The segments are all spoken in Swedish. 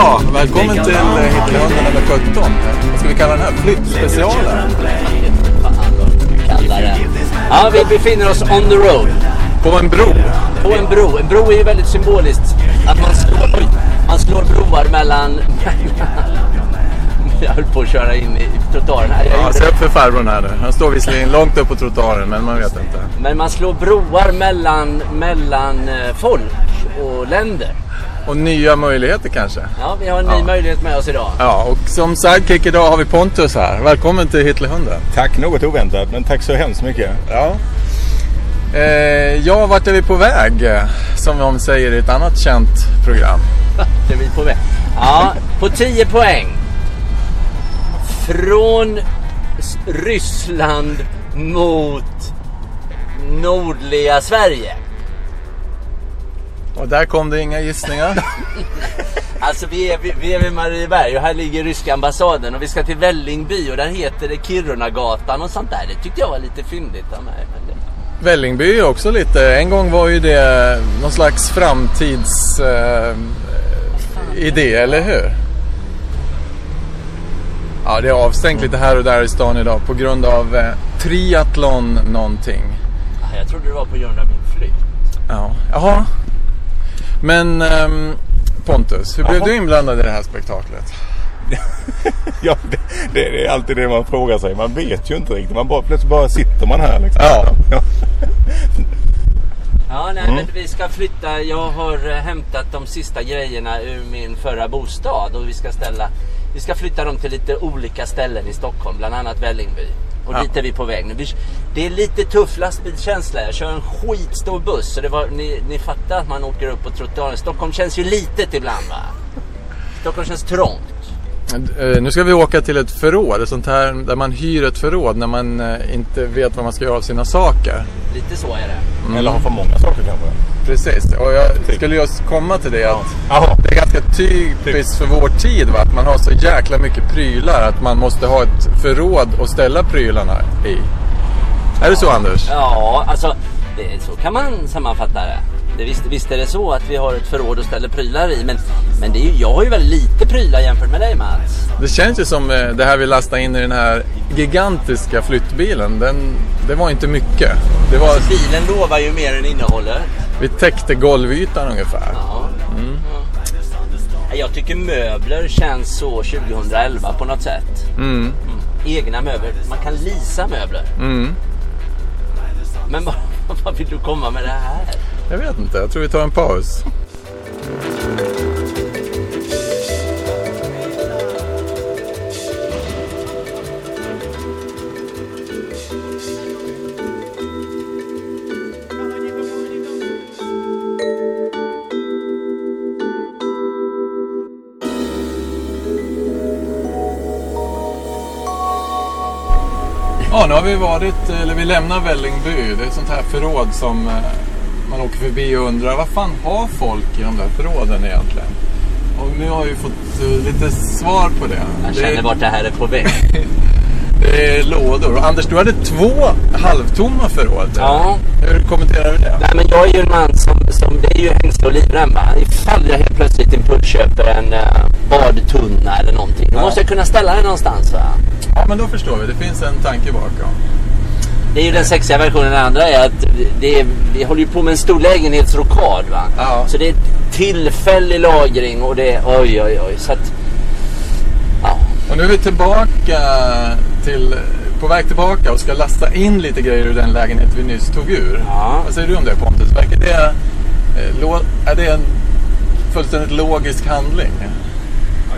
Ja, välkommen till eh, Hitlerhundan nummer 17. Vad ska vi kalla den här? Flyttspecialen? Ja, vi befinner oss on the road. På en bro. På en bro. En bro är ju väldigt symboliskt. Att man slår, man slår broar mellan... Jag höll på att köra in i trottoaren här. Jag Ja, se upp för farbrorn här nu. Han står visserligen långt upp på trottoaren, men man vet inte. Men man slår broar mellan, mellan eh, folk och länder. Och nya möjligheter kanske. Ja, vi har en ny Ja. möjlighet med oss idag. Ja, och som sidekick idag har vi Pontus här. Välkommen till Hitlerhunden. Tack, något oväntat, men tack så hemskt mycket. Ja. Eh, ja, vart är vi på väg? Som de säger i ett annat känt program. Det är vi på väg. Ja, på 10 poäng. Från Ryssland mot nordliga Sverige. Och där kom det inga gissningar. Alltså vi är, vi, är vid Marieberg och här ligger ryska ambassaden och vi ska till Vällingby och där heter det Kirunagatan och sånt där. Det tyckte jag var lite fyndigt av mig. Vällingby också lite, en gång var ju det någon slags framtids eh, eller hur? Ja, det är avstängt lite här och där i stan idag på grund av eh, triathlon någonting. jag trodde det var på grund av min flytt. Ja, jaha. Men ehm, Pontus, hur blev Jaha. du inblandad i det här spektaklet? Ja, det, det, det är alltid det man frågar sig. Man vet ju inte riktigt. Man bara, plötsligt bara sitter man här. Liksom. Ja. Ja. Ja, nej, men vi ska flytta. Jag har eh, hämtat de sista grejerna ur min förra bostad och vi ska ställa. Vi ska flytta dem till lite olika ställen i Stockholm, bland annat Vällingby. Och Ja. dit är vi på väg nu. Det är lite tuff lastbilskänsla. Jag kör en skitstor buss. Så det var, ni, ni fattar att man åker upp på trottoaren. Stockholm känns ju litet ibland va? Stockholm känns trångt. Eh, Nu ska vi åka till ett förråd, ett sånt här där man hyr ett förråd när man eh, inte vet vad man ska göra av sina saker. Lite så är det. Eller har för många saker kanske. Precis, och jag skulle just komma till det att Jaha. det är ganska typiskt för vår tid va? att man har så jäkla mycket prylar att man måste ha ett förråd att ställa prylarna i. Är det så Anders? Ja, alltså det, så kan man sammanfatta det. Visst, visst är det så att vi har ett förråd och ställer prylar i. Men, men det är ju, jag har ju väldigt lite prylar jämfört med dig Mats. Det känns ju som eh, det här vi lastade in i den här gigantiska flyttbilen. Den, det var inte mycket. Det var, Bilen lovar ju mer än innehåller. vi täckte golvytan ungefär. Ja. Ja. Jag tycker möbler känns så 2011 på något sätt. Mm. Egna möbler. Man kan lisa möbler. Mm. Men vad, vad vill du komma med det här? Jag vet inte, jag tror vi tar en paus. Ja, nu har vi varit, eller vi lämnar Vällingby. Det är ett sånt här förråd som eh, man åker förbi och undrar vad fan har folk i de där förråden egentligen? Och nu har vi fått eh, lite svar på det. Jag det, känner är, vart det här är på väg. det är lådor. Och Anders, du hade två halvtomma förråd. Ja. Hur kommenterar du det? Nej men jag är ju en man som, som det är ju hängsle och livrem. Ifall jag helt plötsligt impulsköper en uh, badtunna eller någonting. Då Ja. måste jag kunna ställa den någonstans va. Ja, men då förstår vi. Det finns en tanke bakom. Det är ju den sexiga versionen. Den andra är att det är, vi håller ju på med en stor lägenhetsrokad va. Ja. Så det är tillfällig lagring och det är oj oj oj. Så att, ja. Och nu är vi tillbaka till, på väg tillbaka och ska lasta in lite grejer ur den lägenhet vi nyss tog ur. Ja. Vad säger du om det Pontus? Verkar det, eh, är det en fullständigt logisk handling?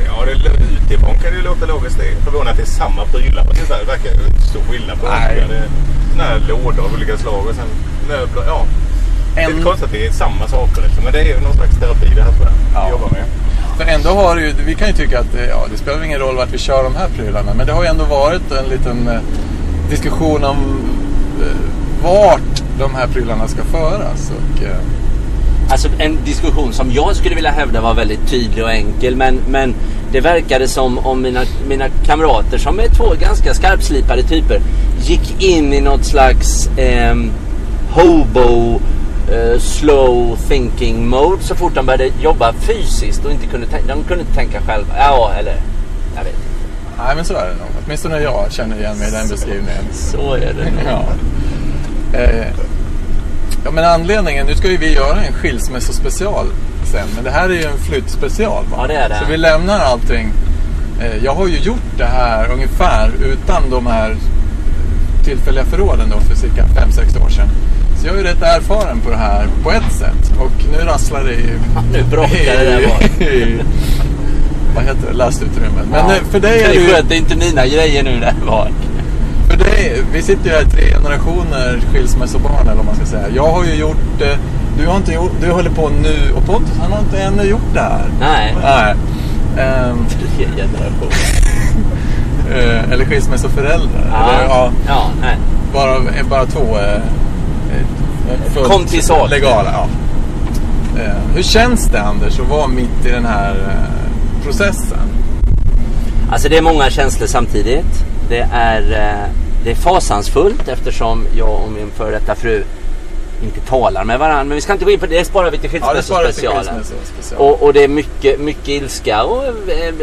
Ja, det, utifrån kan det ju låta logiskt. Det är förvånande att det är samma prylar. Det verkar inte stor skillnad på Nej. Det är såna här lådor av olika slag och sen möbler. Ja. Det är En- konstigt att det är samma saker. Liksom. Men det är ju någon slags terapi det här tror jag. Ja. Vi jobbar med. För ändå har det ju, vi kan ju tycka att eh, ja, det spelar ingen roll vart vi kör de här prylarna. Men det har ju ändå varit en liten eh, diskussion om eh, vart de här prylarna ska föras. Och, eh, Alltså en diskussion som jag skulle vilja hävda var väldigt tydlig och enkel men, men det verkade som om mina, mina kamrater som är två ganska skarpslipade typer gick in i något slags ehm, hobo eh, slow thinking mode så fort de började jobba fysiskt och inte kunde, de kunde inte tänka själva. Ja, eller jag vet inte. nej men så är det nog. Åtminstone jag känner igen mig i den beskrivningen. Så är det nog. Ja. Eh, ja men anledningen, nu ska ju vi göra en skilsmässospecial sen. Men det här är ju en flyttspecial. va? Ja, det är det. Så vi lämnar allting. Eh, jag har ju gjort det här ungefär utan de här tillfälliga förråden då för cirka 5-6 år sedan. Så jag är ju rätt erfaren på det här på ett sätt. Och nu rasslar det i... Nu bråkar det där bak. vad heter det? Lastutrymmet. Men Ja. för dig är det det ju... sköter inte mina grejer nu där bak. Dig, vi sitter ju här tre generationer skilsmässobarn eller vad man ska säga. Jag har ju gjort det. Du har inte gjort, du håller på nu och Pontus han har inte ännu gjort det här. Nej, Nej. Ehm, tre generationer. eh, eller skilsmässoföräldrar. Ja, Eller, ja, ja, nej. bara, eh, bara två. Eh, eh, fullt Kom till saken. Legala, ja. Eh, hur känns det Anders att vara mitt i den här eh, processen? Alltså det är många känslor samtidigt. Det är, eh, det är fasansfullt eftersom jag och min före detta fru inte talar med varandra. Men vi ska inte gå in på det, det sparar vi till Ja, skilsmässospecialen. skilsmässospecial. och, och det är mycket, mycket ilska och eh,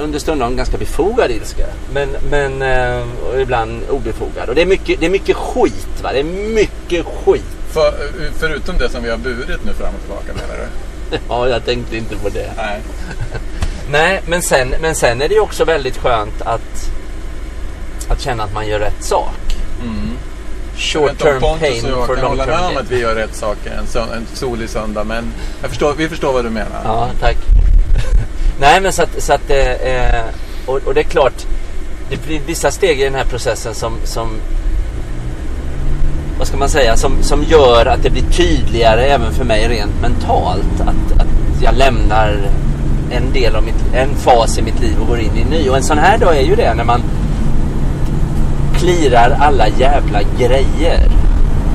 understundom ganska befogad ilska. Men, men eh, ibland obefogad. Och det är mycket, det är mycket skit. Va? Det är mycket skit. För, förutom det som vi har burit nu fram och tillbaka menar du? Ja, jag tänkte inte på det. Nej. Nej, men sen, men sen är det ju också väldigt skönt att, att känna att man gör rätt sak. Mm. Short term pain for long hålla term med om gain. att vi gör rätt saker en, sö- en solig söndag. Men jag förstår, vi förstår vad du menar. Ja, tack. Nej, men så att, så att eh, och, och det är klart, det blir vissa steg i den här processen som, som vad ska man säga, som, som gör att det blir tydligare även för mig rent mentalt att, att jag lämnar en del av mitt, en fas i mitt liv och går in i en ny. Och en sån här dag är ju det när man klirar alla jävla grejer.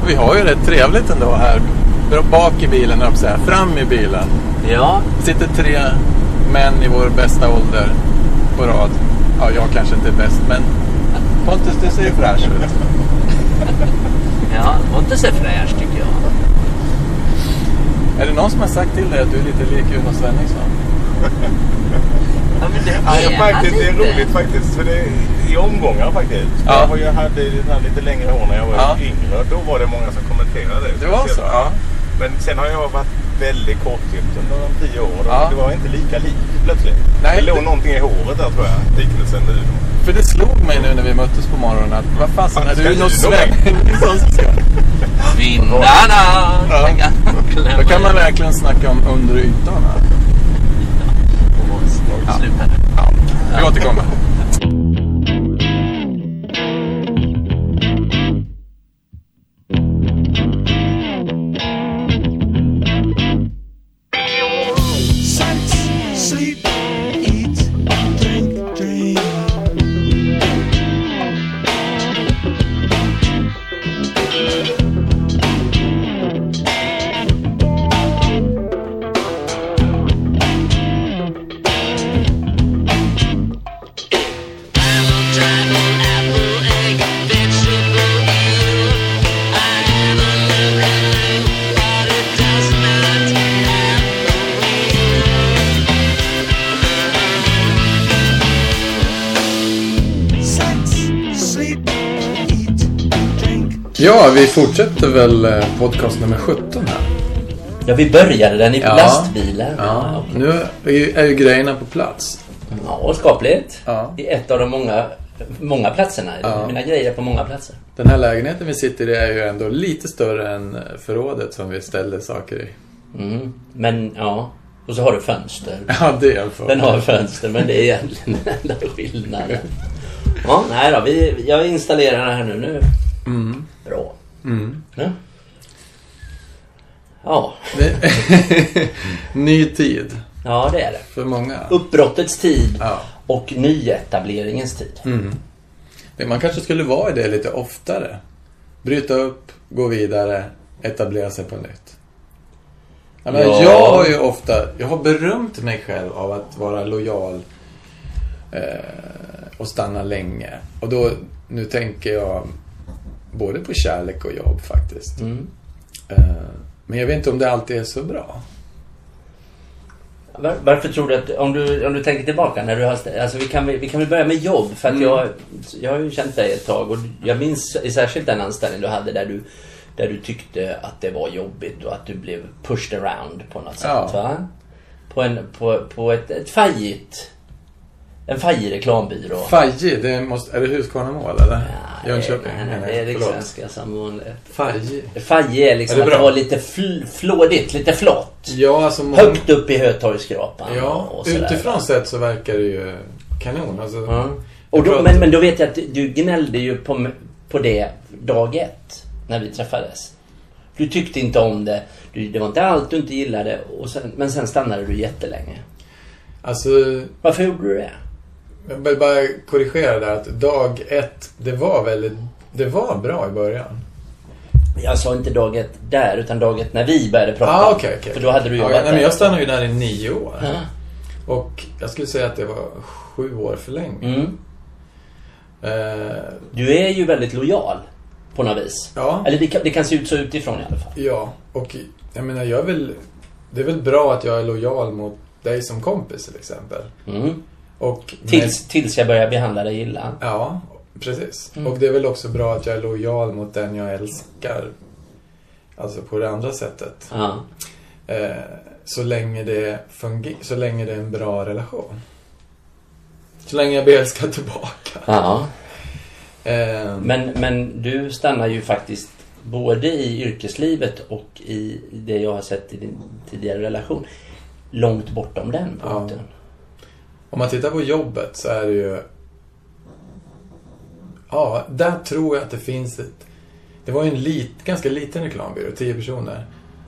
Vi har ju rätt trevligt ändå här. Bak i bilen, höll jag på att säga. Fram i bilen. Ja, sitter tre män i vår bästa ålder på rad. Ja, jag kanske inte är bäst, men Pontus, du ser ju fräsch ut. ja, inte så fräscht tycker jag. Är det någon som har sagt till dig att du är lite lik Uno Svenningsson? Ja, men det Ja, är det, faktiskt, det är roligt faktiskt. För det är i omgångar faktiskt. Ja. Jag hade lite längre hår när jag var Ja. yngre. Då var det många som kommenterade det. Det var så? Ja. Men sen har jag varit väldigt kortklippt under de tio åren. Ja. Det var inte lika lik plötsligt. Nej, det låg det- någonting i håret där tror jag. Liknelsen Uno. För det slog mig nu när vi möttes på morgonen att vad fasen är du Uno Svenningsson? som ska-! Ja. Då kan man verkligen snacka om under ytan. här. Sluta nu. Ja. Vi återkommer. Vi fortsätter väl eh, podcast nummer 17 här. Ja, vi började den i Ja. lastbilen. Ja, okej. nu är ju, grejerna på plats. ja skapligt. Ja. I ett av de många, många platserna. Ja. Mina grejer på många platser. Den här lägenheten vi sitter i är ju ändå lite större än förrådet som vi ställde saker i. Mm. Men ja, och så har du fönster. Ja, det är fall. Den har fönster, men det är egentligen den enda skillnaden. Ja, nej då, vi, jag installerar det här nu. nu. Mm. Bra. Mm. Ja. Ja, Det- Ny tid ja, det är det. för många. Uppbrottets tid Ja. och nyetableringens tid. Mm. Man kanske skulle vara i det lite oftare. bryta upp, gå vidare, etablera sig på nytt. Jag, menar, Ja. jag har ju ofta, jag har berömt mig själv av att vara lojal eh, och stanna länge. Och då, nu tänker jag både på kärlek och jobb faktiskt. Mm. Eh, men jag vet inte om det alltid är så bra. Var, varför tror du att, om du, om du tänker tillbaka när du har, alltså vi kan, väl- vi kan väl börja med jobb för att jag, jag har ju känt dig ett tag och jag minns särskilt den anställning du hade där du, där du tyckte att det var jobbigt och att du blev pushed around på något sätt Ja. va? På, en, på, på ett, ett fajigt, en fajig reklambyrå. Faji, det måste, är det Husqvarna-mål eller? Ja, Jönköping? Nej, nej, menar det är rikssvenska som vanligt. Faji. Fajig är liksom Är det att var lite fl, flådigt, lite flott. Ja, alltså många- Högt upp i Hötorgsskrapan Ja, och sådär. utifrån sett så verkar det ju kanon. Alltså, Ja. Och då, men, men då vet jag att du- du gnällde ju på, på det dag ett när vi träffades. Du tyckte inte om det. Du, det var inte allt du inte gillade. Och sen, men sen stannade du jättelänge. Alltså, Varför gjorde du det? Jag vill bara korrigera där att dag ett, det var väldigt, det var bra i början. Jag sa inte dag ett där, utan dag ett när vi började prata. Ah, okej, okej. För då hade du ja, jobbat nej, men. Jag stannade ju där i nio år. Ja. Och jag skulle säga att det var sju år för länge. Mm. Eh, Du är ju väldigt lojal på något vis. ja, Eller det kan, det kan se ut så utifrån i alla fall. ja, och jag menar jag är väl, det är väl bra att jag är lojal mot dig som kompis till exempel. Mm. Och Tills, tills jag börjar behandla dig illa. Ja, precis. Mm. Och det är väl också bra att jag är lojal mot den jag älskar. Alltså på det andra sättet. Ja. Eh, så, länge det funger- så länge det är en bra relation. Så länge jag blir älskad tillbaka. ja. Eh, Men, men du stannar ju faktiskt både i yrkeslivet och i det jag har sett i din tidigare relation långt bortom den Ja. Om man tittar på jobbet så är det ju... Ja, där tror jag att det finns ett... Det var ju en lit, ganska liten reklambyrå, tio personer.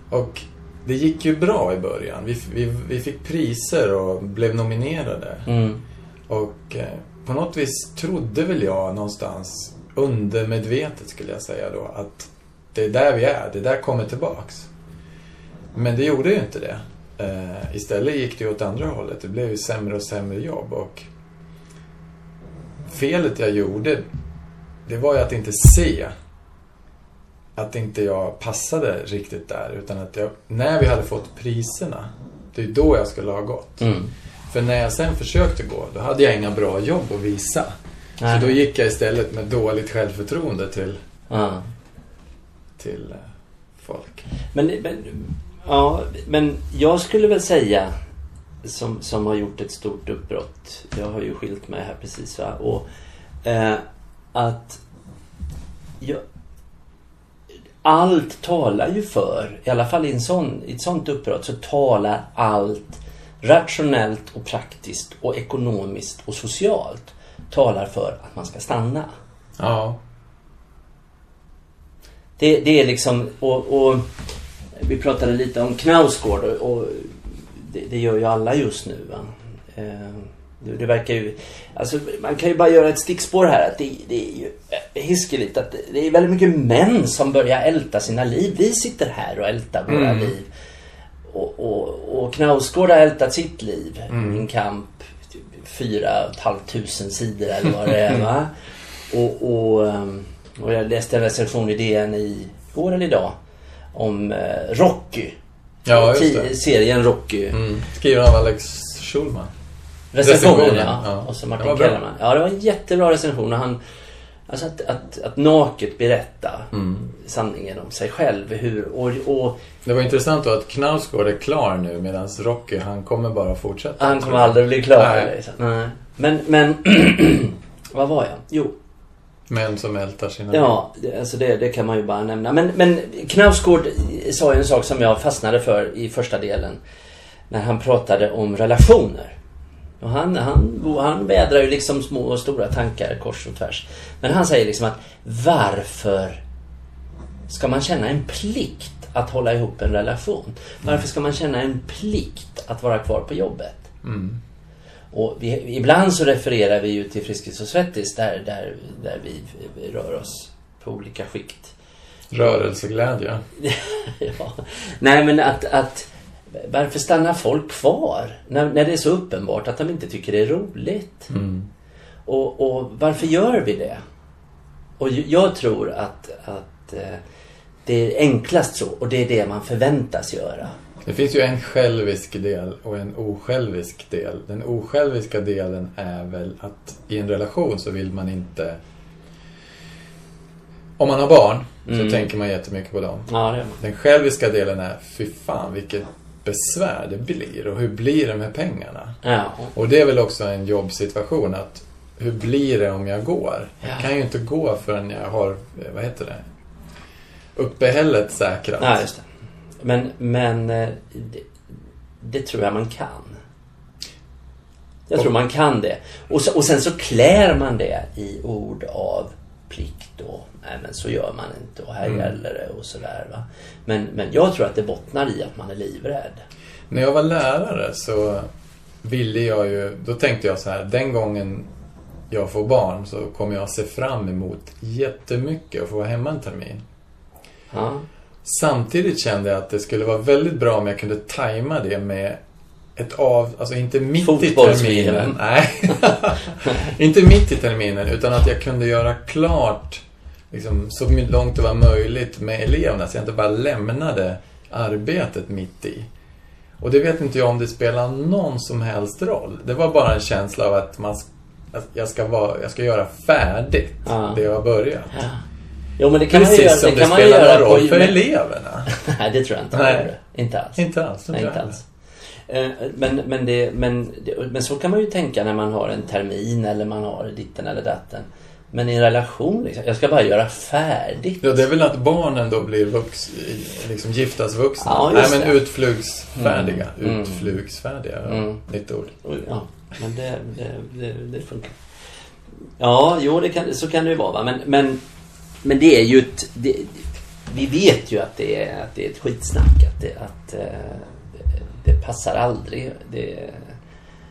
Och det gick ju bra i början. Vi, vi, vi fick priser och blev nominerade. Mm. Och eh, på något vis trodde väl jag någonstans undermedvetet skulle jag säga då att det är där vi är, det där kommer tillbaks. Men det gjorde ju inte det. Eh, istället gick det åt andra hållet. Det blev ju sämre och sämre jobb och felet jag gjorde det var ju att inte se att inte jag passade riktigt där utan att jag, när vi hade fått priserna det är då jag skulle ha gått. Mm. För när jag sen försökte gå, då hade jag inga bra jobb att visa. Nej. Så då gick jag istället med dåligt självförtroende till, Ja. till eh, folk. Men, men, ja, men jag skulle väl säga som, som har gjort ett stort uppbrott. Jag har ju skilt mig här precis va. Och, eh, att jag, allt talar ju för, i alla fall i, en sån, i ett sånt uppbrott, så talar allt rationellt och praktiskt och ekonomiskt och socialt talar för att man ska stanna. Ja. Det, det är liksom, och, och vi pratade lite om Knausgård och, det, det gör ju alla just nu. Va? Eh, det, det verkar ju, alltså man kan ju bara göra ett stickspår här att det, det är ju eh, hiskeligt att det, det är väldigt mycket män som börjar älta sina liv. Vi sitter här och ältar våra Mm. liv. Och, och, och Knausgård har ältat sitt liv. Min kamp, typ fyra och ett halvt tusen sidor eller vad det är. Va? Och, och, ehm, och jag läste en recension i DN i går eller idag om eh, Rocky. Ja, just det. Serien Rocky. Mm. Skriven av Alex Schulman. Recensionen Recensionen, ja. ja. Och så Martin. Kellerman. Ja, det var en jättebra recension. Och han, alltså att, att, att naket berätta Mm. sanningen om sig själv. Hur, och, och Det var intressant då att Knausgård är klar nu medan Rocky, han kommer bara fortsätta. han kommer aldrig bli klar. Nej. Liksom. Nej. Men, men vad var jag? Jo, Män som ältar sina Ja, alltså det, det kan man ju bara nämna. Men, men Knausgård sa ju en sak som jag fastnade för i första delen. När han pratade om relationer. Och han, han, han vädrar ju liksom små och stora tankar kors och tvärs. Men han säger liksom att varför ska man känna en plikt att hålla ihop en relation? Varför ska man känna en plikt att vara kvar på jobbet? Mm. Och vi, ibland så refererar vi ju till Friskis och Svettis där, där, där vi rör oss på olika skikt Rörelseglädje. ja. Nej, men att, att varför stannar folk kvar när, när det är så uppenbart att de inte tycker det är roligt? Och, och varför gör vi det? Och jag tror att, att eh, det är enklast så och det är det man förväntas göra. Det finns ju en självisk del och en osjälvisk del. Den osjälviska delen är väl att i en relation så vill man inte... Om man har barn så tänker man jättemycket på dem. Ja, det. Den själviska delen är, fy fan vilket besvär det blir och hur blir det med pengarna? Ja. Och det är väl också en jobbsituation att hur blir det om jag går? Ja. Jag kan ju inte gå förrän jag har, eh, vad heter det? Uppehället säkrat. Ja. Men, men eh, det, det tror jag man kan. Jag tror man kan det. Och, så, och sen så klär man det i ord av plikt och nej men så gör man inte och här gäller det och sådär va. Men, men jag tror att det bottnar i att man är livrädd. När jag var lärare så ville jag ju, då tänkte jag så här, den gången jag får barn så kommer jag se fram emot jättemycket att få vara hemma en termin. Ja. Samtidigt kände jag att det skulle vara väldigt bra om jag kunde tajma det med ett av, alltså inte mitt i terminen. Nej. inte mitt i terminen, utan att jag kunde göra klart liksom, så långt det var möjligt med eleverna, så jag inte bara lämnade arbetet mitt i. Och det vet inte jag om det spelar någon som helst roll. Det var bara en känsla av att man, att jag, ska vara, jag ska göra färdigt Ja. det jag har börjat. Ja. Jo men det kan man ju göra. Precis som det, kan man ju spelar någon roll för men- eleverna. Nej, det tror jag inte. Nej. Inte alls. Inte alls. det Nej, inte alls. Eh, Men, men, det, men, det, men så kan man ju tänka när man har en termin eller man har ditten eller datten. Men i en relation, liksom, jag ska bara göra färdigt. Ja, det är väl att barnen då blir vux, liksom giftasvuxna. Ja, Nej, men det. utflugsfärdiga. Mm. Utflugsfärdiga, ja. Mm. Nytt ord. Ja, men det, det, det, det funkar. Ja, jo, det kan, så kan det ju vara. Va? Men, men, men det är ju ett... Det, vi vet ju att det är, att det är ett skitsnack. Att det, att, eh, det, passar aldrig. Det,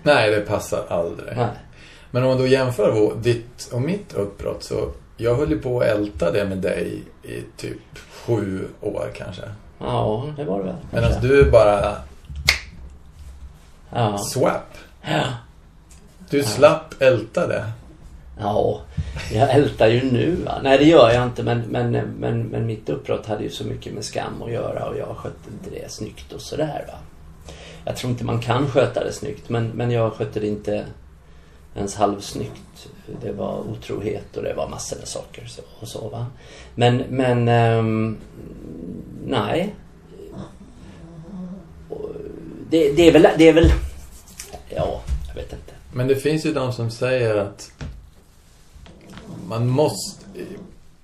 Nej, det passar aldrig. nej. Men om man då jämför vår- ditt och mitt uppbrott så jag höll ju på att älta det med dig i typ sju år kanske. Ja, det var det väl. Medan kanske. du bara Ja. swap. Ja. Du slapp älta det ja, jag ältar ju nu. Va? Nej, det gör jag inte. Men, men, men, men mitt uppbrott hade ju så mycket med skam att göra och jag skötte inte det snyggt och sådär. Va? Jag tror inte man kan sköta det snyggt, men, men jag skötte det inte ens halvsnyggt. Det var otrohet och det var massor med saker så, och så. Va? Men, men um, nej. Det, det är väl, det är väl, ja, jag vet inte. Men det finns ju de som säger att man måste...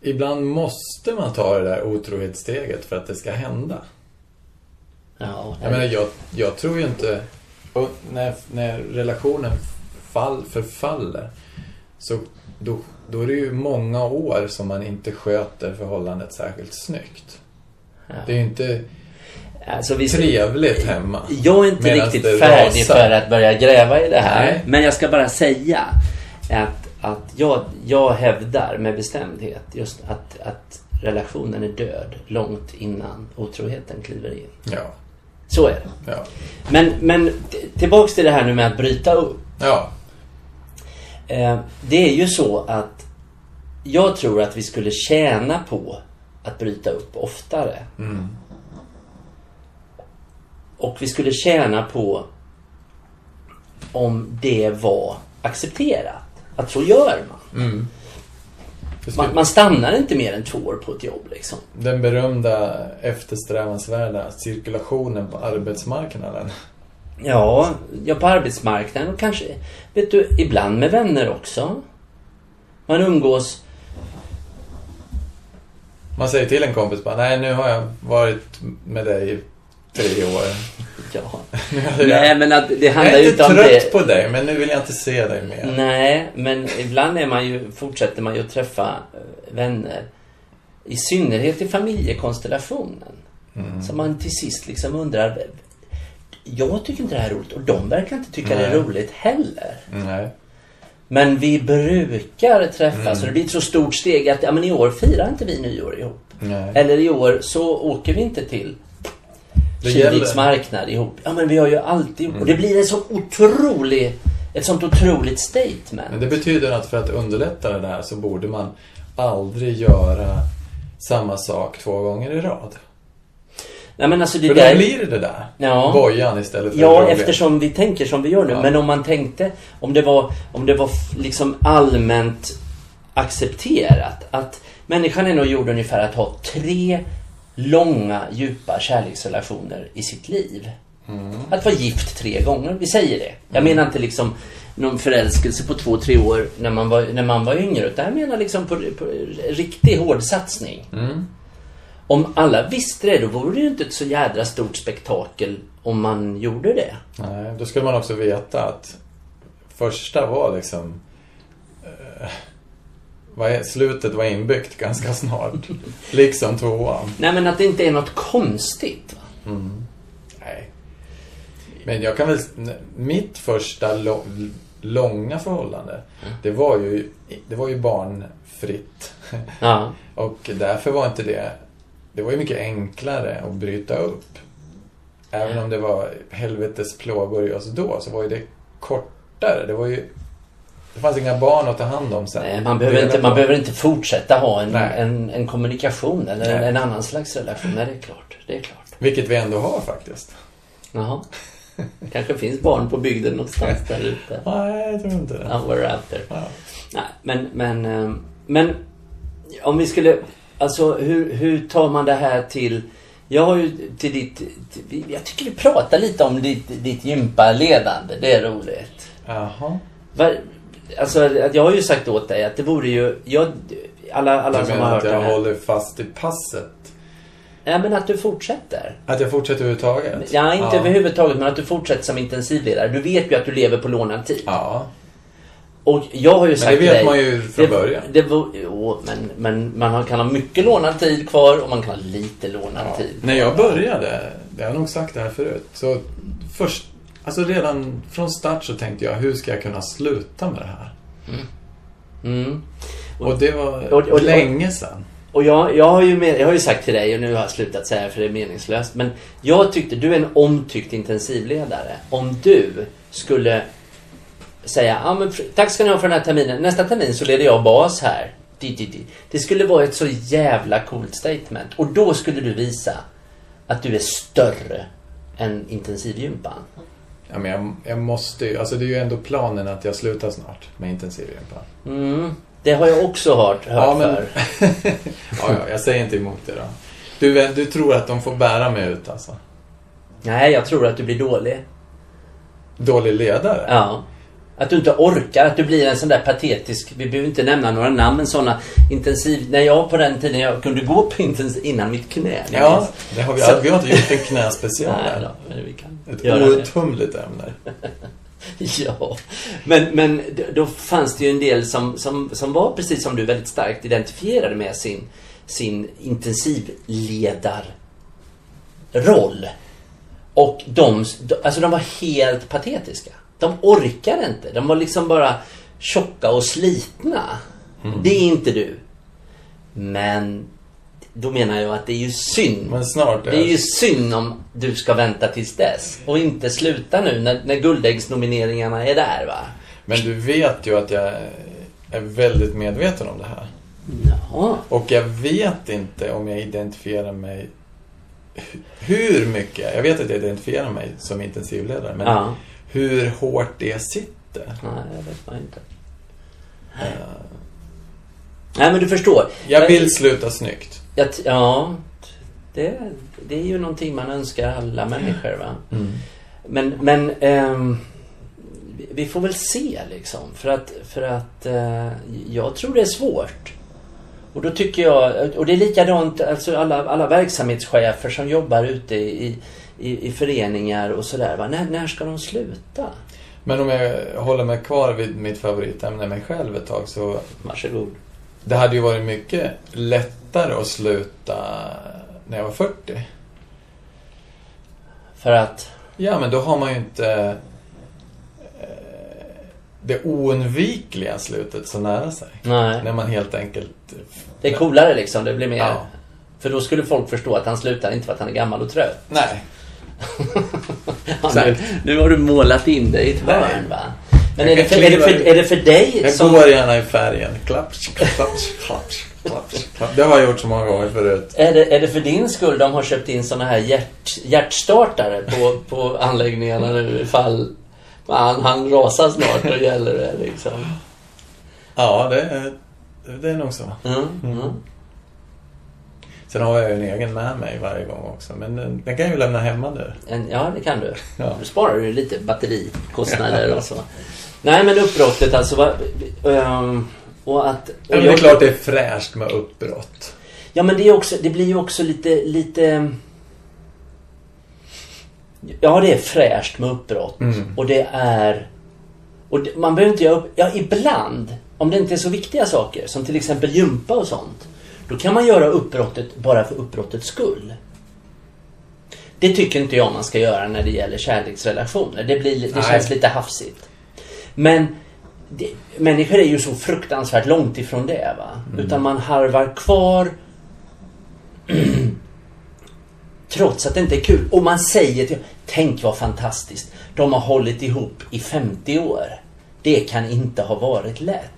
Ibland måste man ta det där otrohetssteget för att det ska hända. Ja, Jag menar, jag, jag tror ju inte... Och när, när relationen fall, förfaller så då, då är det ju många år som man inte sköter förhållandet särskilt snyggt. ja. Det är ju inte Alltså, vi, trevligt hemma. Jag är inte riktigt färdig rasar. för att börja gräva i det här. Nej. Men jag ska bara säga att, att jag, jag hävdar med bestämdhet just att, att relationen är död långt innan otroheten kliver in. Ja, Så är det. ja, Men, men tillbaks till det här nu med att bryta upp. ja. Eh, det är ju så att jag tror att vi skulle tjäna på att bryta upp oftare. Mm. Och vi skulle tjäna på om det var accepterat. Att så gör man. Mm. Man, man stannar inte mer än två år på ett jobb liksom. Den berömda eftersträvansvärda cirkulationen på arbetsmarknaden. Ja, ja på arbetsmarknaden och kanske, vet du, ibland med vänner också. Man umgås, Man säger till en kompis bara, nej nu har jag varit med dig tre år. ja. Är jag- Nej men att det jag handlar är ju inte inte om trött det. på dig, men nu vill jag inte se dig mer. Nej, men ibland är man ju, fortsätter man ju att träffa eh, vänner. I synnerhet i familjekonstellationen. Mm. Så man till sist liksom undrar. Jag tycker inte det här är roligt och de verkar inte tycka det är Nej. roligt heller. Nej. Men vi brukar träffas Mm. och det blir ett så stort steg att ja, men i år firar inte vi nyår ihop. Nej. Eller i år så åker vi inte till Det Kiviks gäller. Mm. marknad ihop. Ja men vi har ju alltid gjort. Och det blir en så otrolig, ett sånt otroligt statement. Men det betyder att för att underlätta det där så borde man aldrig göra samma sak två gånger i rad. Nej men alltså det För där... då blir det där. Ja. Bojan istället för Ja, eftersom vi tänker som vi gör nu. Ja. Men om man tänkte, om det var, om det var liksom allmänt accepterat att människan är nog gjord ungefär att ha tre långa, djupa kärleksrelationer i sitt liv. Mm. Att vara gift tre gånger, vi säger det. Jag menar inte liksom någon förälskelse på två, tre år när man var, när man var yngre. Utan jag menar liksom på, på riktig hård satsning. Mm. Om alla visste det, då vore det ju inte ett så jädra stort spektakel om man gjorde det. Nej, då skulle man också veta att första var liksom... Vad slutet var inbyggt ganska snart. liksom tvåan. Nej, men att det inte är något konstigt. Va? Nej. Men jag kan väl... Mitt första lo, långa förhållande, det var ju, det var ju barnfritt. Ja. Och därför var inte det... Det var ju mycket enklare att bryta upp. Även om det var helvetes plågor oss då, så var ju det kortare. Det var ju... Det fanns inga barn att ta hand om sen. Nej, man, behöver inte, man behöver inte fortsätta ha en, en, en kommunikation eller en, en annan slags relation. Nej, det är klart. Det är klart. Vilket vi ändå har faktiskt. Jaha. kanske finns barn på bygden någonstans där ute. Nej, jag tror inte det. Out there. Ja. Nej, men, men, eh, men om vi skulle... Alltså hur, hur tar man det här till... Jag har ju till ditt... Till, jag tycker vi pratar lite om ditt, ditt gympaledande. Det är roligt. Jaha. Alltså, jag har ju sagt åt dig att det vore ju... Jag, alla alla Du som har hört att det jag håller fast i passet? Ja, men att du fortsätter. Att jag fortsätter överhuvudtaget? Ja, inte överhuvudtaget, men att du fortsätter som intensivledare. Du vet ju att du lever på lånad tid. Ja. Och jag har ju sagt det till vet dig, man ju från det, början. Det jo, men, men man har- kan ha mycket lånad tid kvar och man kan ha lite lånad Ja. tid. När jag började, jag har nog sagt det här förut, så först, alltså redan från start så tänkte jag, hur ska jag kunna sluta med det här? Mm. Och det var och- och- länge sedan. Och jag, jag, har ju med, jag har ju sagt till dig, och nu har jag slutat säga för det är meningslöst. Men jag tyckte, du är en omtyckt intensivledare. Om du skulle säga, ja men tack ska ni ha för den här terminen. Nästa termin så leder jag bas här. Det skulle vara ett så jävla coolt statement. Och då skulle du visa att du är större än intensivgympan. Ja, men jag, jag måste ju, alltså det är ju ändå planen att jag slutar snart med intensivgympa. Mm. Det har jag också hört, hört Ja, men- för. ja, ja, jag säger inte emot det då. Du, du tror att de får bära mig ut alltså? Nej, jag tror att du blir dålig. Dålig ledare? Ja. Att du inte orkar, att du blir en sån där patetisk, vi behöver inte nämna några namn, såna intensiv... När jag på den tiden jag kunde gå på intensiv innan mitt knä. Ja, det har vi, Så- vi har inte gjort en knäspecial Nej då, men vi kan Ett outtömligt ämne. Ja, men, men då fanns det ju en del som, som, som var precis som du väldigt starkt identifierade med sin, sin intensivledarroll. Och de, alltså de var helt patetiska. De orkade inte. De var liksom bara tjocka och slitna. Det är inte du. Men då menar jag att det är ju synd. Men snart Det är ju synd om du ska vänta tills dess och inte sluta nu när, när guldäggsnomineringarna är där va? Men du vet ju att jag är väldigt medveten om det här. Ja. Och jag vet inte om jag identifierar mig hu- hur mycket. Jag vet att jag identifierar mig som intensivledare. Men Ja. Hur hårt det sitter. Nej, det vet man inte. Nej men du förstår. Jag vill sluta snyggt. Jag, ja, det, det är ju någonting man önskar alla människor va. Men, men ehm, vi- får väl se liksom. För att, för att eh, jag tror det är svårt. Och då tycker jag, och det är likadant, alltså alla, alla verksamhetschefer som jobbar ute i, i, i föreningar och sådär. När, när ska de sluta? Men om jag håller mig kvar vid mitt favoritämne, mig själv ett tag, så Varsågod. det hade ju varit mycket lättare att sluta när jag var 40. För att, Ja, men då har man ju inte eh, det oundvikliga slutet så nära sig. nej. När man helt enkelt... Det är coolare liksom, det blir mer Ja. För då skulle folk förstå att han slutar inte för att han är gammal och trött. Nej. Ja, nu, nu har du målat in dig i ett hörn va? Men Jag är det, för, är, det för, är det för dig Jag som... går gärna i färgen. Klapps, klapps, klapps. Det har jag gjort så många gånger förut. Är det, är det för din skull de har köpt in såna här hjärt, hjärtstartare på, på anläggningarna nu ifall han, han rasar snart och gäller det liksom? Ja, det är, det är nog så. Mm, mm. Sen har jag ju en egen med mig varje gång också. Men den, den kan jag ju lämna hemma nu. En, ja, det kan du. Ja. Du sparar ju lite batterikostnader och så. Nej, men uppbrottet alltså. Vad, ehm, och att... Och Men det är klart det är fräscht med uppbrott. Ja, men det, är också, det blir ju också lite, lite... Ja, det är fräscht med uppbrott. Mm. Och det är... Och man behöver inte göra upp... Ja, ibland, om det inte är så viktiga saker, som till exempel gympa och sånt. Då kan man göra uppbrottet bara för uppbrottets skull. Det tycker inte jag man ska göra när det gäller kärleksrelationer. Det, blir, det Nej. känns lite hafsigt. Men det, människor är ju så fruktansvärt långt ifrån det. Va? Utan man harvar kvar trots att det inte är kul. Och man säger till Tänk vad fantastiskt. De har hållit ihop i 50 år. Det kan inte ha varit lätt.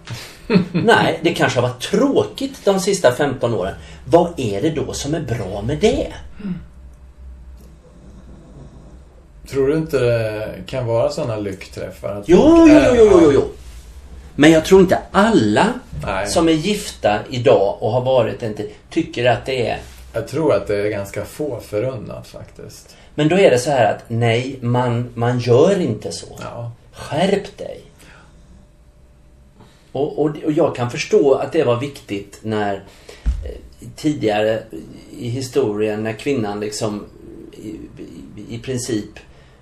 Nej, det kanske har varit tråkigt de sista 15 åren. Vad är det då som är bra med det? Tror du inte det kan vara sådana lyckträffar? Att Jo, jo, jo, jo, jo, jo. Men jag tror inte alla Nej. som är gifta idag och har varit inte tycker att det är Jag tror att det är ganska få förunnat faktiskt. Men då är det så här att nej, man, man gör inte så. Ja. Skärp dig. Och, och, och jag kan förstå att det var viktigt när eh, tidigare i historien när kvinnan liksom i, i, i princip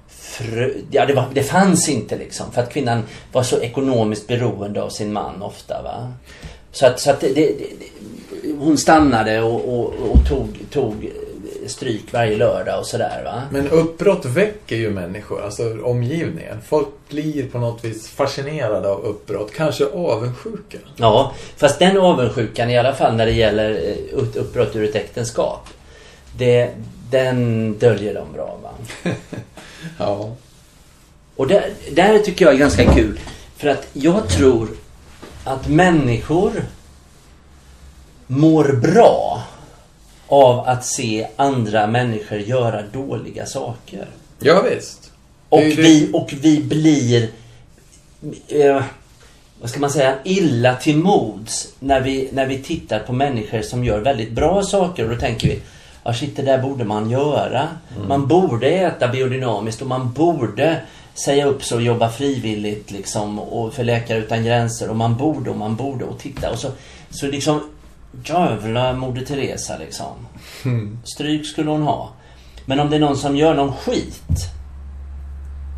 frö, ja, det, var, det fanns inte liksom för att kvinnan var så ekonomiskt beroende av sin man ofta. Va? Så att, så att det, det, det, hon stannade och, och, och tog, tog stryk varje lördag och sådär. Va? Men uppbrott väcker ju människor, alltså omgivningen. Folk blir på något vis fascinerade av uppbrott, kanske avundsjuka. Ja, fast den avundsjukan i alla fall när det gäller eh, upp- uppbrott ur ett äktenskap. Det, den döljer de bra va. Ja. Och där, där tycker jag är ganska kul. För att jag tror att människor mår bra av att se andra människor göra dåliga saker. Ja, visst. Och ju det- vi, och vi blir, eh, vad ska man säga, illa till mods när vi, när vi tittar på människor som gör väldigt bra saker. Och då tänker vi, ja shit det där borde man göra. Man borde äta biodynamiskt och man borde säga upp sig och jobba frivilligt liksom och för Läkare Utan Gränser och man borde och man borde och titta och så, så liksom jävla Moder Teresa liksom. Stryk skulle hon ha. Men om det är någon som gör någon skit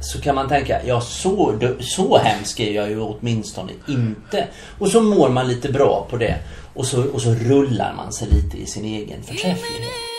så kan man tänka, ja så, så hemsk är jag ju åtminstone inte. Och så mår man lite bra på det. Och så, och så rullar man sig lite i sin egen förträfflighet.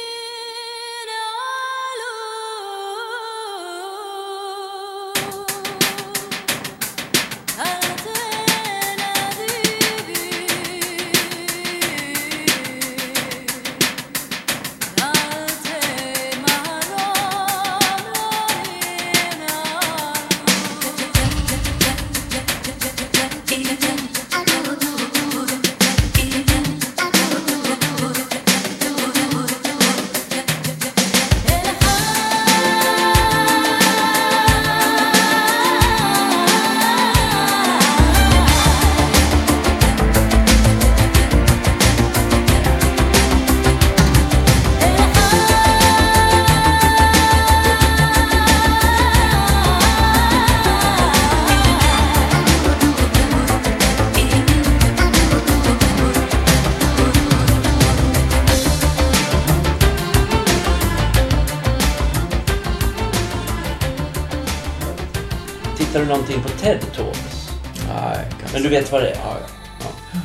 Vet vad det är? Ja, ja.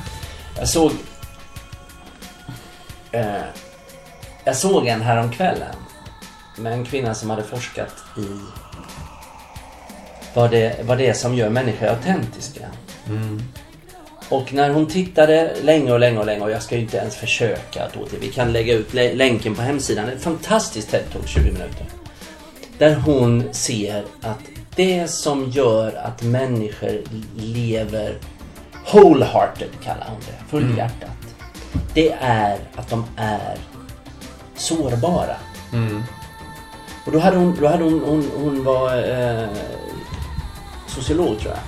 Jag såg... Eh, jag såg en häromkvällen med en kvinna som hade forskat i vad det, vad det är som gör människor autentiska. Och när hon tittade länge och länge och länge och jag ska ju inte ens försöka att åter. Vi kan lägga ut lä- länken på hemsidan. Ett fantastiskt TED-talk, 20 minuter. Där hon ser att det som gör att människor lever wholehearted kallar hon det, fullhjärtat. Det är att de är sårbara. Och då hade hon, då hade hon, hon, hon var eh, sociolog tror jag.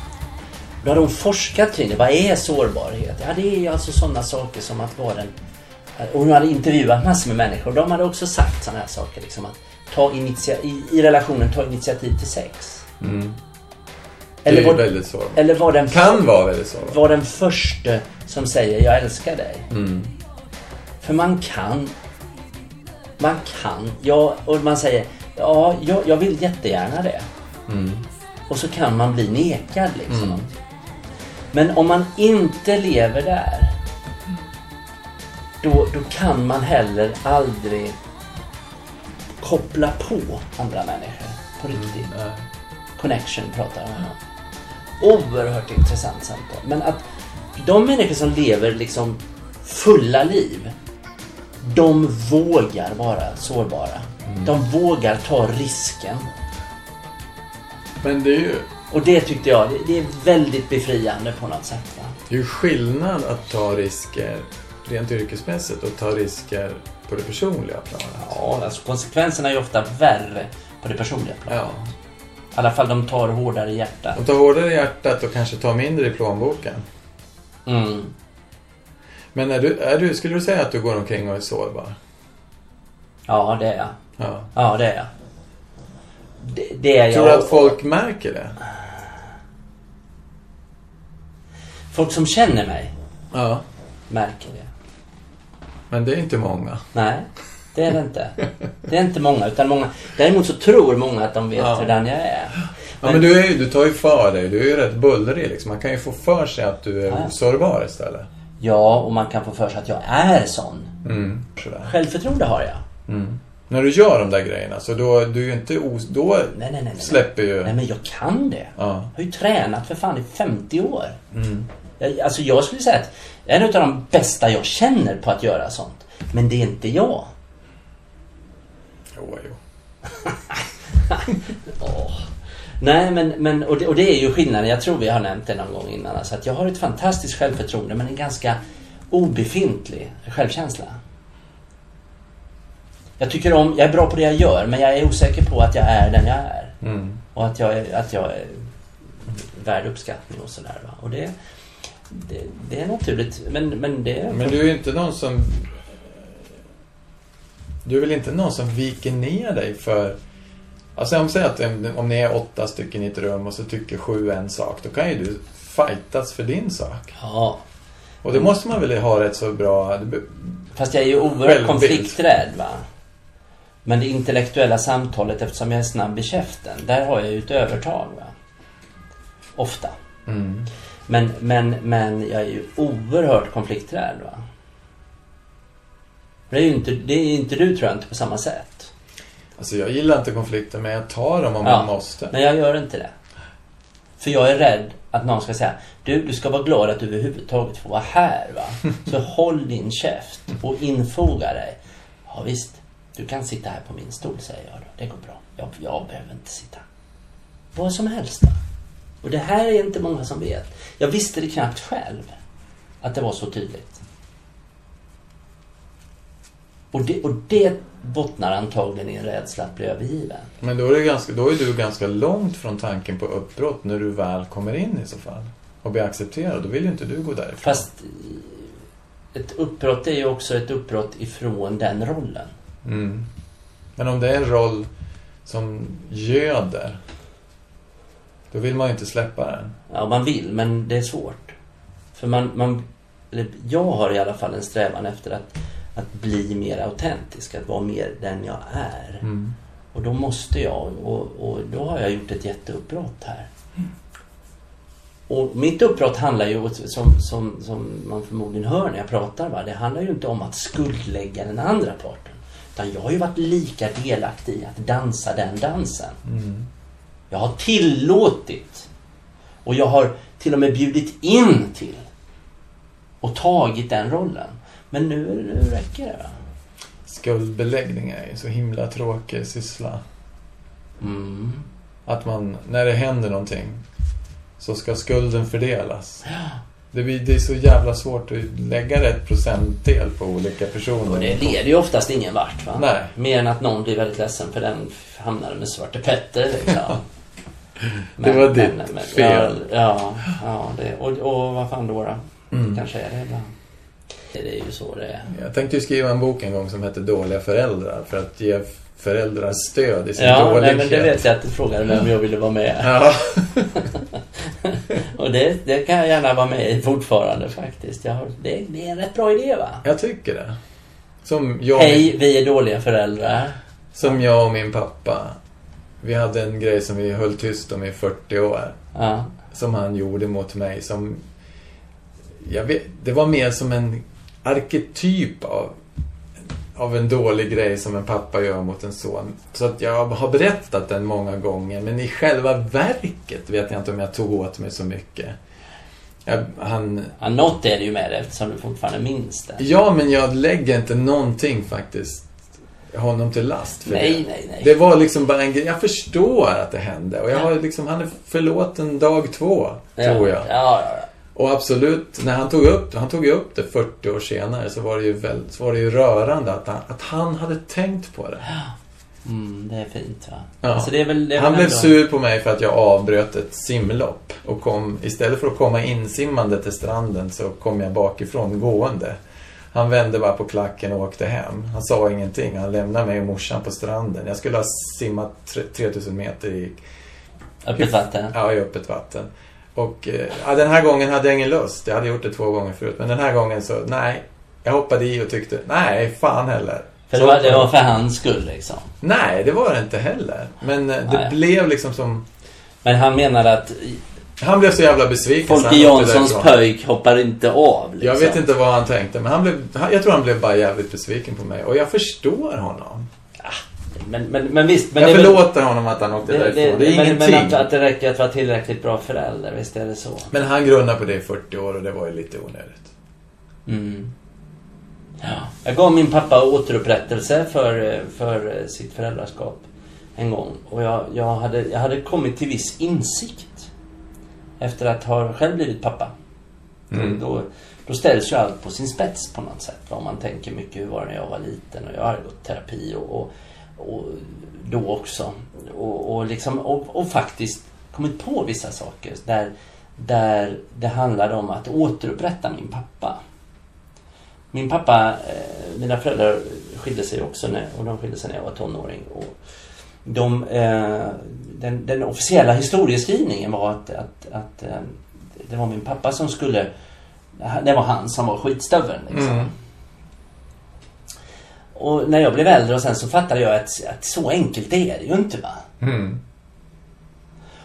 Då hade hon forskat kring det. Vad är sårbarhet? Ja, det är alltså sådana saker som att vara en... Och hon hade intervjuat massor med människor och de hade också sagt sådana här saker. Liksom att ta initia, i, I relationen ta initiativ till sex. Det ju var, väldigt så. eller var den, Kan vara väldigt så. var den första som säger jag älskar dig. Mm. För man kan. Man kan. Ja, och man säger ja, jag, jag vill jättegärna det. Mm. Och så kan man bli nekad liksom. Men om man inte lever där. Då, då kan man heller aldrig koppla på andra människor på riktigt. Nej. Connection pratar om. Oerhört intressant samtal. Men att de människor som lever liksom fulla liv. De vågar vara sårbara. De vågar ta risken. Men det är ju Och det tyckte jag, det är väldigt befriande på något sätt. Va? det är ju skillnad att ta risker rent yrkesmässigt och ta risker på det personliga planet. Ja, alltså konsekvenserna är ju ofta värre på det personliga planet. Ja. I alla fall de tar hårdare i hjärtat. Och ta hårdare i hjärtat och kanske ta mindre i plånboken. Mm. Men är du, är du, skulle du säga att du går omkring och är sårbar? Ja, det är jag. Ja. Ja, det är jag. Det, det är Tror du jag. att folk märker det? Folk som känner mig Ja. märker det. Men det är inte många. Nej, det är det inte. Det är inte många, utan många... Däremot så tror många att de vet Ja. hurdan jag är. Ja, men du, är, ju- du tar ju för dig. Du är ju rätt bullrig liksom. Man kan ju få för sig att du är Ja. osårbar istället. Ja, och man kan få för sig att jag är sån. Mm. Självförtroende har jag. När du gör de där grejerna så då, du är inte os... Då Nej, nej, nej. nej. släpper ju... Nej, men jag kan det. Ja. Jag har ju tränat för fan i 50 år. Mm. Jag, alltså jag skulle säga att jag är en av de bästa jag känner på att göra sånt. Men det är inte jag. Jo. Åh. Nej, men, men och, det, och det är ju skillnaden. Jag tror vi har nämnt det någon gång innan. Alltså att jag har ett fantastiskt självförtroende men en ganska obefintlig självkänsla. Jag tycker om, jag är bra på det jag gör men jag är osäker på att jag är den jag är. Mm. Och att jag att jag är värd uppskattning och sådär. Och det, det, det är naturligt. Men, men det... Men du är ju inte någon som... Du är väl inte någon som viker ner dig för... Alltså om säger att om- ni är åtta stycken i ett rum och så tycker sju en sak. Då kan ju du fightas för din sak. Ja. Och det måste man väl ha rätt så bra... Fast jag är ju oerhört konflikträdd va. Men det intellektuella samtalet eftersom jag är snabb i käften. Där har jag ju ett övertag va. Ofta. Mm. Men, men, men jag är ju oerhört konflikträdd va. Det är ju inte, det är inte du tror jag inte på samma sätt. Alltså jag gillar inte konflikter men jag tar dem om Ja. man måste. Men jag gör inte det. För jag är rädd att någon ska säga Du, du ska vara glad att du överhuvudtaget får vara här va. Så håll din käft och infoga dig. Ja visst, du kan sitta här på min stol säger jag då. Det går bra. Jag, jag behöver inte sitta. Vad som helst va. Och det här är inte många som vet. Jag visste det knappt själv. Att det var så tydligt. Och det, och det bottnar antagligen i en rädsla att bli övergiven. Men då är, det ganska, då är du ganska långt från tanken på uppbrott när du väl kommer in i så fall. Och blir accepterad. Då vill ju inte du gå därifrån. Fast eh, ett uppbrott är ju också ett uppbrott ifrån den rollen. Mm. Men om det är en roll som göder. Då vill man ju inte släppa den. Ja, man vill, men det är svårt. För man, man jag har i alla fall en strävan efter att, att bli mer autentisk, att vara mer den jag är. Mm. Och då måste jag, och, och då har jag gjort ett jätteuppbrott här. Och mitt uppbrott handlar ju, som, som, som man förmodligen hör när jag pratar, va? det handlar ju inte om att skuldlägga den andra parten. Utan jag har ju varit lika delaktig i att dansa den dansen. Mm. Jag har tillåtit och jag har till och med bjudit in till och tagit den rollen. Men nu, nu räcker det. va? Skuldbeläggning är ju så himla tråkig syssla. Mm. Att man, när det händer någonting, så ska skulden fördelas. Det, blir, det är så jävla svårt att lägga rätt procentdel på olika personer. Och det leder ju oftast ingen vart. Va? Nej. Mer än att någon blir väldigt ledsen för den hamnade med Svarte Petter. Liksom. Det var ditt fel. Ja, ja, ja det, och, och vad fan då? då? Mm. Kanske är det ibland. Det är ju så det är. Jag tänkte ju skriva en bok en gång som heter Dåliga föräldrar för att ge föräldrar stöd i sin Ja, dålighet. men det vet jag att du frågade mig om jag ville vara med. Ja. Och det, det kan jag gärna vara med i fortfarande faktiskt. Har, det, det är en rätt bra idé va? Jag tycker det. Som jag, Hej, vi är dåliga föräldrar. som jag och min pappa. Vi hade en grej som vi höll tyst om i 40 år. Ja. Som han gjorde mot mig. Som, jag vet, det var mer som en arketyp av, av en dålig grej som en pappa gör mot en son. Så att jag har berättat den många gånger. Men i själva verket vet jag inte om jag tog åt mig så mycket. Jag, han, ja, något är det ju med det eftersom du fortfarande minns det. Ja, men jag lägger inte någonting faktiskt honom till last för Nej, det. nej, nej. Det var liksom bara en grej. Jag förstår att det hände. Och jag har liksom, han är förlåten dag två, ja. tror jag. Ja, ja, ja. Och absolut, när han tog upp han tog upp det 40 år senare så var det ju, väldigt, var det ju rörande att han, att han hade tänkt på det. Mm, det är fint va? Ja. Alltså, det är väl, det är Han blev ändå- sur på mig för att jag avbröt ett simlopp. Och kom, istället för att komma insimmande till stranden så kom jag bakifrån gående. Han vände bara på klacken och åkte hem. Han sa ingenting. Han lämnade mig och morsan på stranden. Jag skulle ha simmat tre- 3000 meter i, Öppet vatten. ja, i öppet vatten. Och eh, ja, den här gången hade jag ingen lust. Jag hade gjort det två gånger förut. Men den här gången så, nej. Jag hoppade i och tyckte, nej, fan heller. För det var, det var för hans skull liksom. Nej, det var det inte heller. Men eh, det Nej. blev liksom som... Men han menade att Han blev så jävla besviken. Folke Janssons pöjk hoppar inte av. Liksom. Jag vet inte vad han tänkte, men han blev, jag tror han blev bara jävligt besviken på mig. Och jag förstår honom. Men, men, men visst. Men jag är väl- förlåter honom att han åkte Det, därifrån. det, Det är men, ingenting. men att, att det räcker att vara tillräckligt bra förälder, visst är det så? Men han grunnade på det i 40 år och det var ju lite onödigt. Mm. Ja. Jag gav min pappa återupprättelse för, för sitt föräldraskap en gång. Och jag, jag, hade, jag hade kommit till viss insikt efter att ha själv blivit pappa. Mm. Då, då ställs ju allt på sin spets på något sätt. Om man tänker mycket hur var det när jag var liten och jag hade gått terapi och, och, och då också. Och, och, liksom, och, och faktiskt kommit på vissa saker där, där det handlade om att återupprätta min pappa. Min pappa, eh, mina föräldrar skilde sig också när, och de skilde sig när jag var tonåring. Och de, eh, den, den officiella historieskrivningen var att, att, att eh, det var min pappa som skulle det var han som var skitstöveln liksom. Mm. Och när jag blev äldre och sen så fattade jag att, att så enkelt är det ju inte va. Mm.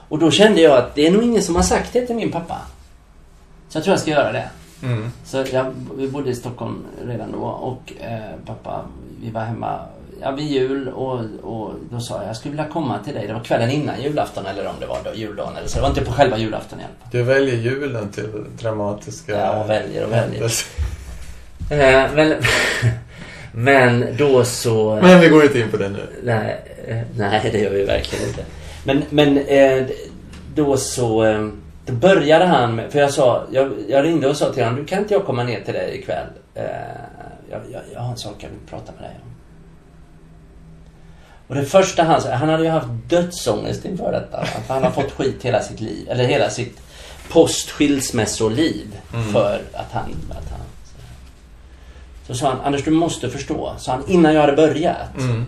Och då kände jag att det är nog ingen som har sagt det till min pappa. Så jag tror jag ska göra det. Mm. Så jag, vi bodde i Stockholm redan då och eh, pappa, vi var hemma ja, vid jul och, och då sa jag jag skulle vilja komma till dig. Det var kvällen innan julafton eller om det var då, juldagen eller så. Det var inte på själva julafton i alla fall. Du väljer julen till dramatiska... Ja, och väljer och väljer. Eh, men, men då så... Men vi går inte in på det nu. Nej, eh, nej, det gör vi verkligen inte. Men, men eh, då så... eh, Då började han med, För jag sa... Jag, jag ringde och sa till honom, du kan inte jag komma ner till dig ikväll? Jag, jag, jag har en sak jag vill prata med dig om. Och det första han sa, han hade ju haft dödsångest inför detta. För han har fått skit hela sitt liv. Eller hela sitt post-skilsmässoliv. För att han... Att han så sa han, Anders du måste förstå, sa han innan jag hade börjat. Mm.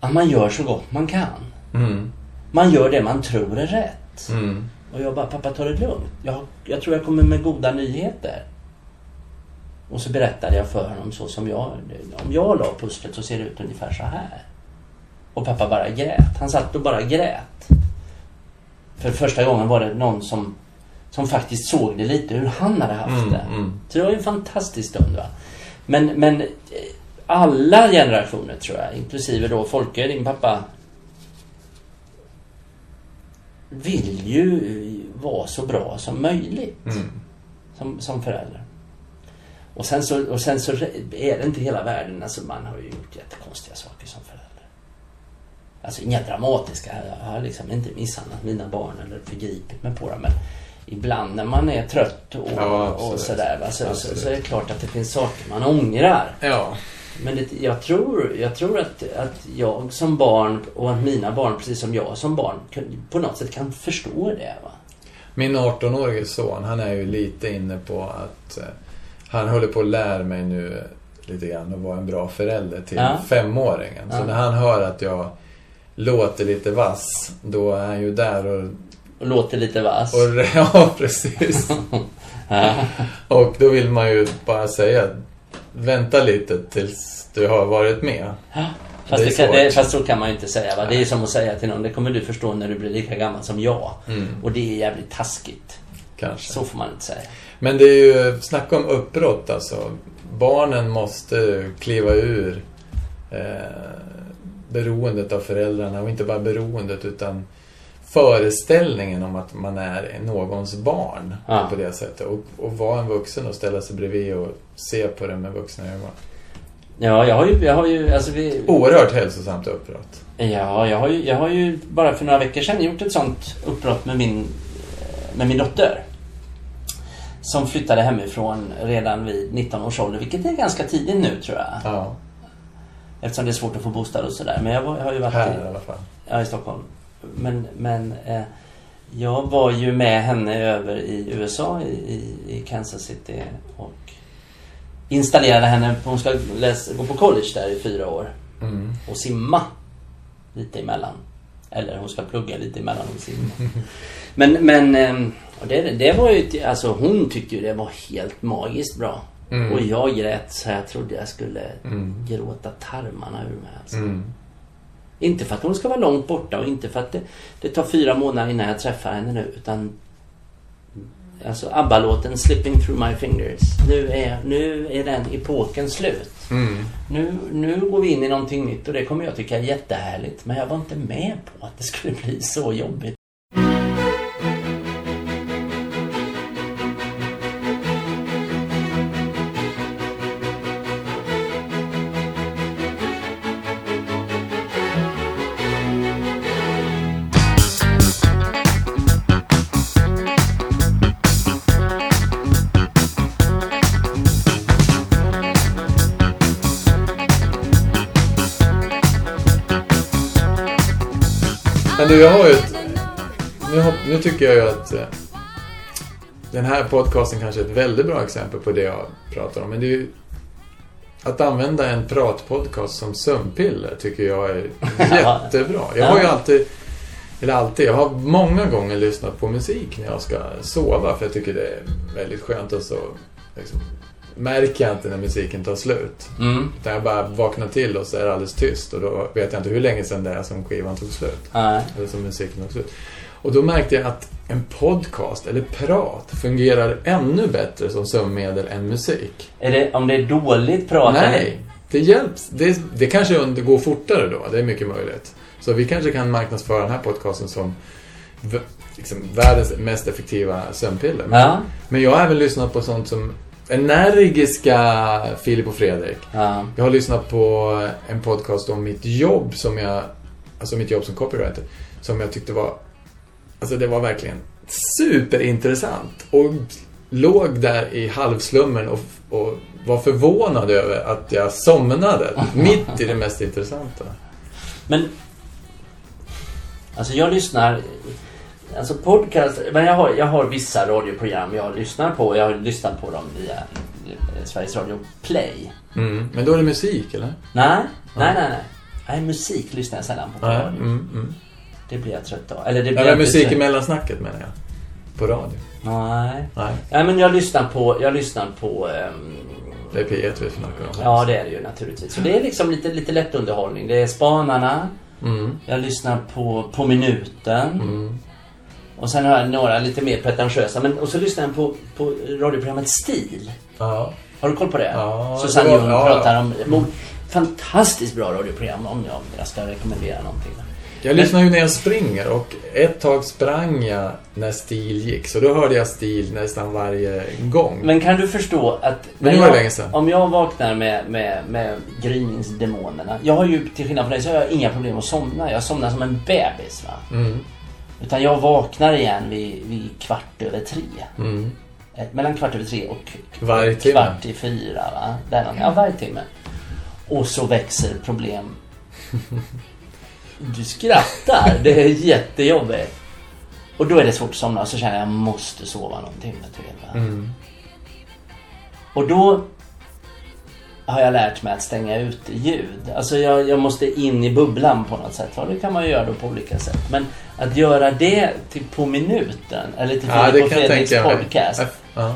Att man gör så gott man kan. Mm. Man gör det man tror är rätt. Mm. Och jag bara, pappa ta det lugnt. Jag, jag tror jag kommer med goda nyheter. Och så berättade jag för honom så som jag... Om jag la pusslet så ser det ut ungefär så här. Och pappa bara grät. Han satt och bara grät. För första gången var det någon som, som faktiskt såg det lite hur han hade haft Mm, det. mm. Så det var ju en fantastisk stund va. Men, men eh, alla generationer tror jag, inklusive då Folke, din pappa, vill ju vara så bra som möjligt Mm. som, som förälder. Och sen, så, och sen så är det inte hela världen. Alltså man har ju gjort jättekonstiga saker som förälder. Alltså inga dramatiska. Jag har liksom inte misshandlat mina barn eller förgripit mig på dem. Men ibland när man är trött och, Ja, och sådär. Va? Så, så, så är det klart att det finns saker man ångrar. Ja. Men det, jag tror, jag tror att, att jag som barn och att mina barn, precis som jag som barn, på något sätt kan förstå det. Va? Min 18-årige son, han är ju lite inne på att eh, han håller på att lära mig nu lite grann att vara en bra förälder till Ja. femåringen. Så när han hör att jag låter lite vass, då är han ju där och... Och låter lite vass. och ja, precis. Ja. Och då vill man ju bara säga, vänta lite tills du har varit med. Fast, Det kan, det, fast så kan man ju inte säga. Va? Det är som att säga till någon, det kommer du förstå när du blir lika gammal som jag. Mm. Och det är jävligt taskigt. Kanske. Så får man inte säga. Men det är ju, snacka om uppbrott alltså. Barnen måste kliva ur eh, beroendet av föräldrarna och inte bara beroendet utan föreställningen om att man är någons barn Ja. på det sättet. Och, och vara en vuxen och ställa sig bredvid och se på det med vuxna ögon. Ja, jag har ju, jag har ju, alltså vi, Oerhört hälsosamt uppbrott. ja, jag har ju, jag har ju bara för några veckor sedan gjort ett sånt uppbrott med min, med min dotter. Som flyttade hemifrån redan vid 19 års ålder, vilket är ganska tidigt nu tror jag. Ja, Eftersom det är svårt att få bostad och sådär. Men jag, var, jag har ju varit här i, i alla fall. Ja, i Stockholm. Men, men eh, jag var ju med henne över i USA, i, i, i Kansas City och installerade henne. Hon ska läsa, gå på college där i fyra år Mm. och simma lite emellan. Eller hon ska plugga lite emellan och simma. Men, men ehm, det, det var ju, alltså hon tyckte ju det var helt magiskt bra. Mm. Och jag grät så jag trodde jag skulle Mm. gråta tarmarna ur mig. Alltså. Mm. Inte för att hon ska vara långt borta och inte för att det, det tar fyra månader innan jag träffar henne nu utan Alltså ABBA-låten 'Slipping through my fingers' nu är, nu är den epoken slut. Mm. Nu, nu går vi in i någonting nytt och det kommer jag tycka är jättehärligt. Men jag var inte med på att det skulle bli så jobbigt. Tycker jag ju att eh, den här podcasten kanske är ett väldigt bra exempel på det jag pratar om. Men det är ju... Att använda en pratpodcast som sömnpiller tycker jag är jättebra. Jag har ju alltid... Eller alltid, jag har många gånger lyssnat på musik när jag ska sova för jag tycker det är väldigt skönt och så liksom, märker jag inte när musiken tar slut. Mm. Utan jag bara vaknar till och så är det alldeles tyst och då vet jag inte hur länge sedan det är som skivan tog slut. Nej. Eller som musiken tog slut. Och då märkte jag att en podcast, eller prat, fungerar ännu bättre som sömnmedel än musik. Är det, om det är dåligt prat Nej, det hjälps. Det, det kanske går fortare då, det är mycket möjligt. Så vi kanske kan marknadsföra den här podcasten som liksom, världens mest effektiva sömnpiller. Ja. Men jag har även lyssnat på sånt som energiska Filip och Fredrik. ja. Jag har lyssnat på en podcast om mitt jobb som jag, alltså mitt jobb som copywriter, som jag tyckte var, alltså det var verkligen superintressant. Och låg där i halvslummen och, och var förvånad över att jag somnade mitt i det mest intressanta. Men... Alltså jag lyssnar... Alltså podcast... Men jag har, jag har vissa radioprogram jag lyssnar på. Jag har lyssnat på dem via eh, Sveriges Radio Play. Mm. Men då är det musik, eller? Nej, nej, nej, nej. Nej, musik lyssnar jag sällan på på Nej. radio. Mm, mm. Det blir jag trött av. Eller det blir inte musik i trött- mellansnacket menar jag. På radio. Nej. Nej, Nej, men jag lyssnar på... Jag lyssnar på... ehm, det är P1 vi snackar om. ja, det är det ju naturligtvis. Så det är liksom lite, lite lätt underhållning. Det är Spanarna. Mm. Jag lyssnar på På minuten. Mm. Och sen har jag några lite mer pretentiösa. Men, och så lyssnar jag på, på radioprogrammet Stil. Ja. Har du koll på det? Ja, Susanne Ljung ja, pratar ja. om... Fantastiskt bra radioprogram om jag, jag ska rekommendera någonting. Jag lyssnar ju när jag springer och ett tag sprang jag när stil gick. Så då hörde jag stil nästan varje gång. Men kan du förstå att... Men nu var det länge sedan. Om jag vaknar med, med, med gryningsdemonerna. Jag har ju, till skillnad från dig, så har jag inga problem att somna. Jag somnar som en bebis. Va? Mm. Utan jag vaknar igen vid, vid kvart över tre. Mm. Eh, Mellan kvart över tre och Varje timme. kvart i fyra. Va? Där ja, varje timme. Och så växer problem. Du skrattar. Det är jättejobbigt. Och då är det svårt att somna. Och så känner jag att jag måste sova någon timme till. Mm. Och då har jag lärt mig att stänga ute ljud. Alltså jag, jag måste in i bubblan på något sätt. Och det kan man ju göra då på olika sätt. Men att göra det till på minuten eller till Ja, Filip och Fredriks podcast. Ja.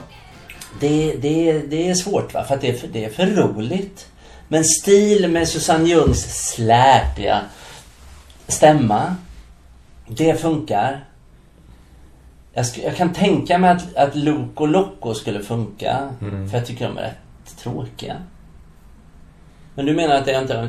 Det, det, det är svårt va? För att det är för, det är för roligt. Men stil med Susanne Ljungs släpiga stämma. Det funkar. Jag, jag kan tänka mig att, att Loco Loco skulle funka. Mm. För jag tycker de är rätt tråkiga. Men du menar att det inte har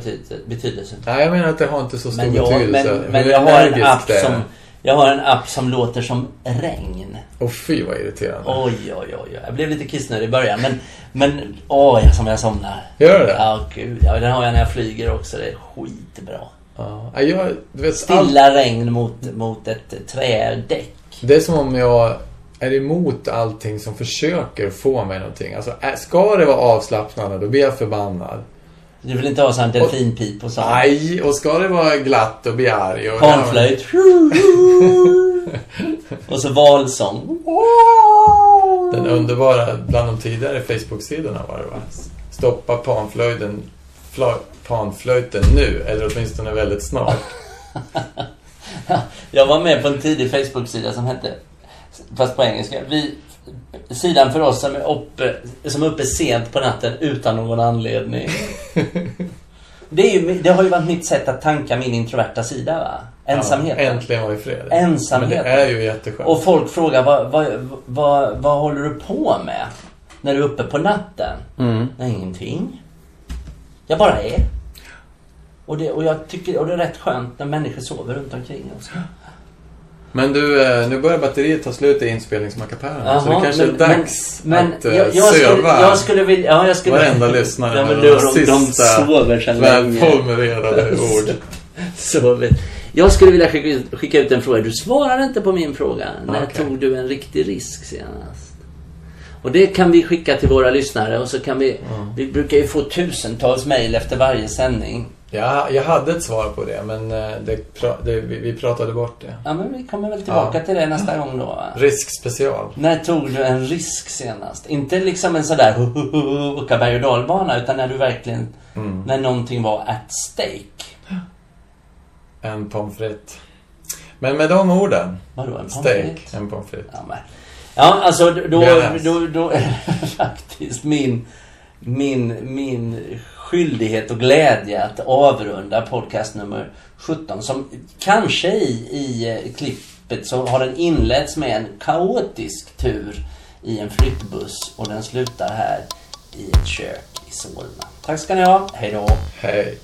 betydelse? Nej, jag menar att det har inte så stor Men jag, betydelse. men, men jag har en app som... Jag har en app som låter som regn. Åh fy vad irriterande. Oj, oj, oj. Jag blev lite kissnödig i början. Men, men åh, som jag somnar. Gör det? Ja, gud. Ja, den har jag när jag flyger också. Det är skitbra. Ja. Ja, Jag, vet, Stilla regn mot, mot ett trädäck. Det är som om jag är emot allting som försöker få mig någonting. Alltså, ska det vara avslappnande, då blir jag förbannad. Du vill inte ha sån delfinpip och sånt? Nej, och ska det vara glatt, blir jag arg. Och- Panflöjt. och så valsång. Den underbara, bland de tidigare Facebook-sidorna var det va? Stoppa panflöjten, fla, panflöjten nu, eller åtminstone väldigt snart. Jag var med på en tidig Facebook-sida som hette, fast på engelska, vi, sidan för oss som är, uppe, som är uppe sent på natten utan någon anledning. Det, är ju, det har ju varit mitt sätt att tanka min introverta sida va? Ensamheten. Ja, äntligen var vi fred. Ensamheten. Men det är ju jätteskönt. Och folk frågar vad, vad, vad, vad håller du på med? När du är uppe på natten? Mm. Nej, ingenting. Jag bara är. Och det, och jag tycker, och det är rätt skönt när människor sover runt omkring oss. Men du, eh, nu börjar batteriet ta slut i inspelningsmackapären. så det kanske men- är dags men, att men, eh, jag, jag, skulle, söva jag skulle vilja... Ja, jag skulle... varenda lyssnare Ja, men med de, de de, sista sover sedan välformulerade ord. Sover. Jag skulle vilja skicka ut, skicka ut en fråga. Du svarar inte på min fråga. När Okej. tog du en riktig risk senast? Och det kan vi skicka till våra lyssnare och så kan vi... Vi brukar ju få tusentals mejl efter varje sändning. Ja, jag hade ett svar på det, men eh, det, det, vi, pratade bort det. Ja, men vi kommer väl tillbaka Ja. till det nästa gång då. Va? Risk special. När tog du en risk senast? Inte liksom en sådär åka berg och dalbana utan när du verkligen... Mm. När någonting var at stake. En pommes frites. Men med de orden. Vadå, en pommes Steak, frites? en pommes frites. Ja, men, ja alltså då, då, då, då är faktiskt min, min, min skyldighet och glädje att avrunda podcast nummer 17 som kanske i, i eh, klippet så har den inletts med en kaotisk tur i en flyttbuss och den slutar här i ett kök i Solna. Tack ska ni ha. Hej då. Hej.